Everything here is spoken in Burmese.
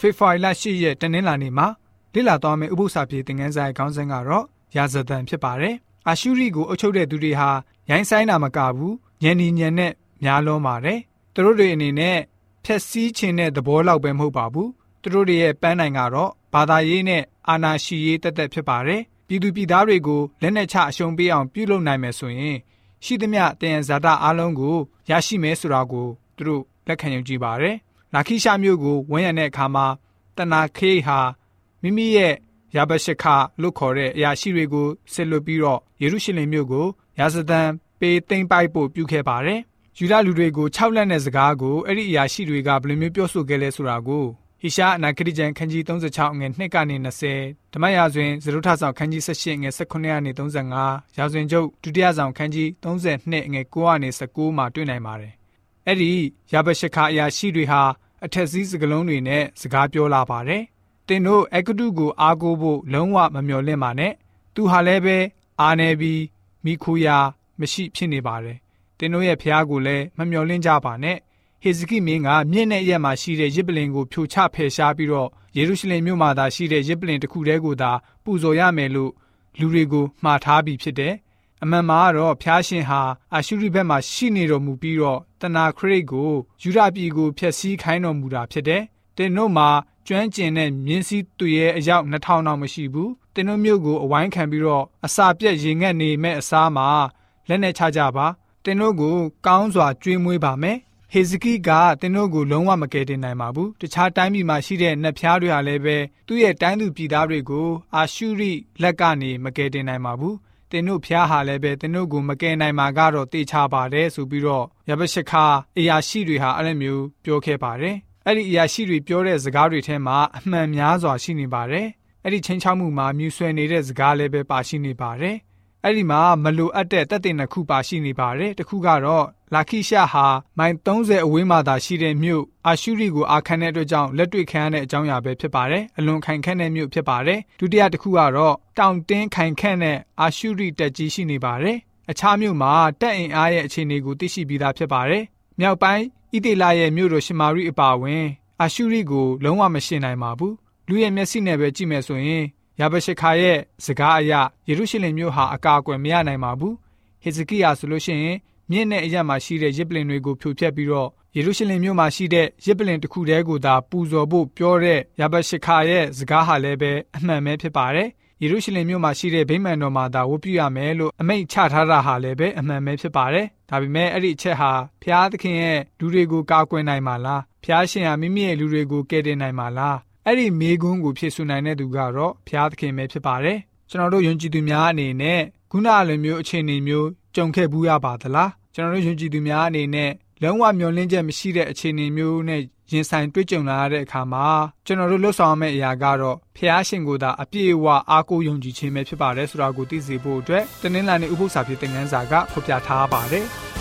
ဖေဖော်ဝါရီလ10ရက်တနင်္လာနေ့မှာလေ့လာသွားမယ့်ဥပုသ္စာပြေသင်ခန်းစာရဲ့ခေါင်းစဉ်ကတော့ရာဇသံဖြစ်ပါတယ်။အာရှုရိကိုအုပ်ချုပ်တဲ့သူတွေဟာရိုင်းဆိုင်တာမကဘူးညံနီညံနဲ့များလုံးပါတယ်။သူတို့တွေအနေနဲ့ဖြက်စီးခြင်းတဲ့သဘောလောက်ပဲမဟုတ်ပါဘူး။သူတို့တွေရဲ့ပန်းနိုင်ကတော့ဘာသာရေးနဲ့အာနာရှိရေးတက်တက်ဖြစ်ပါတယ်။ပြည်သူပြည်သားတွေကိုလက်နက်ချအရှုံးပေးအောင်ပြုလုပ်နိုင်မယ်ဆိုရင်ရှိသမျှတယံဇာတာအလုံးကိုရရှိမယ်ဆိုတာကိုသူတို့လက်ခံယုံကြည်ပါတယ်။ နာခိရှာမျိုးကိုဝန်ရံတဲ့အခါမှာတနာခေဟာမိမိရဲ့ယာဘရှခလို့ခေါ်တဲ့အရာရှိတွေကိုဆက်လွတ်ပြီးတော့ယေရုရှလင်မြို့ကိုရာဇသံပေးသိမ့်ပိုက်ဖို့ပြုခဲ့ပါတယ်။ယူဒလူတွေကို၆လက်နဲ့စကားကိုအဲ့ဒီအရာရှိတွေကဘယ်လိုမျိုးပြောဆိုခဲ့လဲဆိုတာကိုဟိရှာအနာဂတိကျမ်းခန်းကြီး36ငွေ2ကနေ20ဓမ္မရာဇဝင်ဇရုထဆောင်ခန်းကြီး18ငွေ18ကနေ35ရာဇဝင်ကျုပ်ဒုတိယဆောင်ခန်းကြီး32ငွေ9ကနေ19မှာတွေ့နိုင်ပါတယ်။ အဲ့ဒီယာဘရှခအရာရှိတွေဟာအထက်စီးစကလုံးတွေနဲ့စကားပြောလာပါတယ်။တင်တို့အကတုကိုအားကိုးဖို့လုံးဝမမျှော်လင့်ပါနဲ့။သူဟာလည်းပဲအာနေပြီးမိခူယာမရှိဖြစ်နေပါတယ်။တင်တို့ရဲ့ဖျားကိုလည်းမမျှော်လင့်ကြပါနဲ့။ဟေဇကိမင်းကမြင့်တဲ့ရက်မှာရှိတဲ့ရစ်ပလင်ကိုဖြိုချဖယ်ရှားပြီးတော့ယေရုရှလင်မြို့မှာသာရှိတဲ့ရစ်ပလင်တစ်ခုတည်းကိုသာပူဇော်ရမယ်လို့လူတွေကိုမှားထားပြီးဖြစ်တယ်။အမှန်မှာတော့ဖျားရှင်ဟာအာရှုရိဘက်မှာရှိနေတော်မူပြီးတော့ တနာခရိတ်ကိုယူရပြည်ကိုဖျက်ဆီးခိုင်းတော်မူတာဖြစ်တယ်။တင်တို့မှာကျွမ်းကျင်တဲ့မြင်းစည်းသူရဲ့အယောက်2000တောင်မရှိဘူး။တင်တို့မျိုးကိုအဝိုင်းခံပြီးတော့အစာပြက်ရင်ငတ်နေမဲ့အစားမှာလက်နဲ့ချကြပါ။တင်တို့ကိုကောင်းစွာကြွေးမွေးပါမယ်။ဟေဇကိကတင်းတို့ကိုလုံးဝမကယ်တင်နိုင်ပါဘူးတခြားတိုင်းပြည်မှာရှိတဲ့နတ်ဖျားတွေဟာလည်းပဲသူ့ရဲ့တိုင်းသူပြည်သားတွေကိုအာရှုရိလက်ကနေမကယ်တင်နိုင်ပါဘူး တင်းတို့ဖျားဟာလည်းပဲတင်းတို့ကိုမကယ်နိုင်မှာကတော့တေချာပါတယ်ဆိုပြီးတော့ရဘရှခါအရာရှိတွေဟာအဲ့လိုမျိုးပြောခဲ့ပါတယ်အဲ့ဒီအရာရှိတွေပြောတဲ့စကားတွေထဲမှာအမှန်များစွာရှိနေပါတယ်အဲ့ဒီချင်းချောက်မှုမှာမြူဆွဲနေတဲ့စကားလည်းပဲပါရှိနေပါတယ် အဲ့ဒီမှာမလိုအပ်တဲ့တက်တင်တစ်ခုပါရှိနေပါတယ်တစ်ခုကတော့လာခိရှဟာမိုင်30အဝေးမှာသာရှိတဲ့မြို့အာရှုရိကိုအာခံတဲ့အတွက်ကြောင့်လက်တွေ့ခံရတဲ့အကြောင်းအရာပဲဖြစ်ပါတယ်အလွန်ခိုင်ခန့်တဲ့မြို့ဖြစ်ပါတယ်ဒုတိယတစ်ခုကတော့တောင်တင်းခိုင်ခန့်တဲ့အာရှုရိတက်ကြီးရှိနေပါတယ်အခြားမြို့မှာတက်အင်အားရဲ့အခြေအနေကိုသိရှိပြီးသားဖြစ်ပါတယ်မြောက်ပိုင်းဣသေလရဲ့မြို့တော်ရှမာရိအပါအဝင်အာရှုရိကိုလုံးဝမရှင်းနိုင်ပါဘူးလူရဲ့မျက်စိနဲ့ပဲကြည့်မယ်ဆိုရင် ယာဘရှခါရဲ့စကားအရယေရုရှလင်မြို့ဟာအကာအကွယ်မရနိုင်ပါဘူးဟေဇကိယာဆိုလို့ရှိရင်မြင့်တဲ့အရက်မှာရှိတဲ့ရစ်ပလင်တွေကိုဖြိုဖျက်ပြီးတော့ယေရုရှလင်မြို့မှာရှိတဲ့ရစ်ပလင်တစ်ခုတည်းကိုသာပူဇော်ဖို့ပြောတဲ့ယာဘရှခါရဲ့စကားဟာလည်းပဲအမှန်ပဲဖြစ်ပါတယ်ယေရုရှလင်မြို့မှာရှိတဲ့ဗိမာန်တော်မှာသာဝတ်ပြုရမယ်လို့အမိန့်ချထားတာဟာလည်းပဲအမှန်ပဲဖြစ်ပါတယ်။ဒါပေမဲ့အဲ့ဒီအချက်ဟာဖျားသခင်ရဲ့လူတွေကိုကာကွယ်နိုင်မှာလား။ဖျားရှင်ဟာမိမိရဲ့လူတွေကိုကယ်တင်နိုင်မှာလား။ အဲ့ဒီမေကွန်းကိုဖြည့်ဆူနိုင်တဲ့သူကတော့ဖျားသခင်ပဲဖြစ်ပါတယ်။ကျွန်တော်တို့ယုံကြည်သူများအနေနဲ့ခုနအလိုမျိုးအခြေအနေမျိုးကြုံခဲ့ဘူးရပါသလားကျွန်တော်တို့ယုံကြည်သူများအနေနဲ့လုံးဝမျှော်လင့်ချက်မရှိတဲ့အခြေအနေမျိုးနဲ့ရင်ဆိုင်တွေ့ကြုံလာရတဲ့အခါမှာကျွန်တော်တို့လွတ်ဆောင်မယ့်အရာကတော့ဖျားရှင်ကိုသာအပြည့်အဝအားကိုးယုံကြည်ခြင်းပဲဖြစ်ပါတယ်ဆိုတာကိုသိစေဖို့အတွက်တနင်္လာနေ့ဥပုသ္စာဖြစ်တဲ့ငန်းစာကဖော်ပြထားပါတယ်။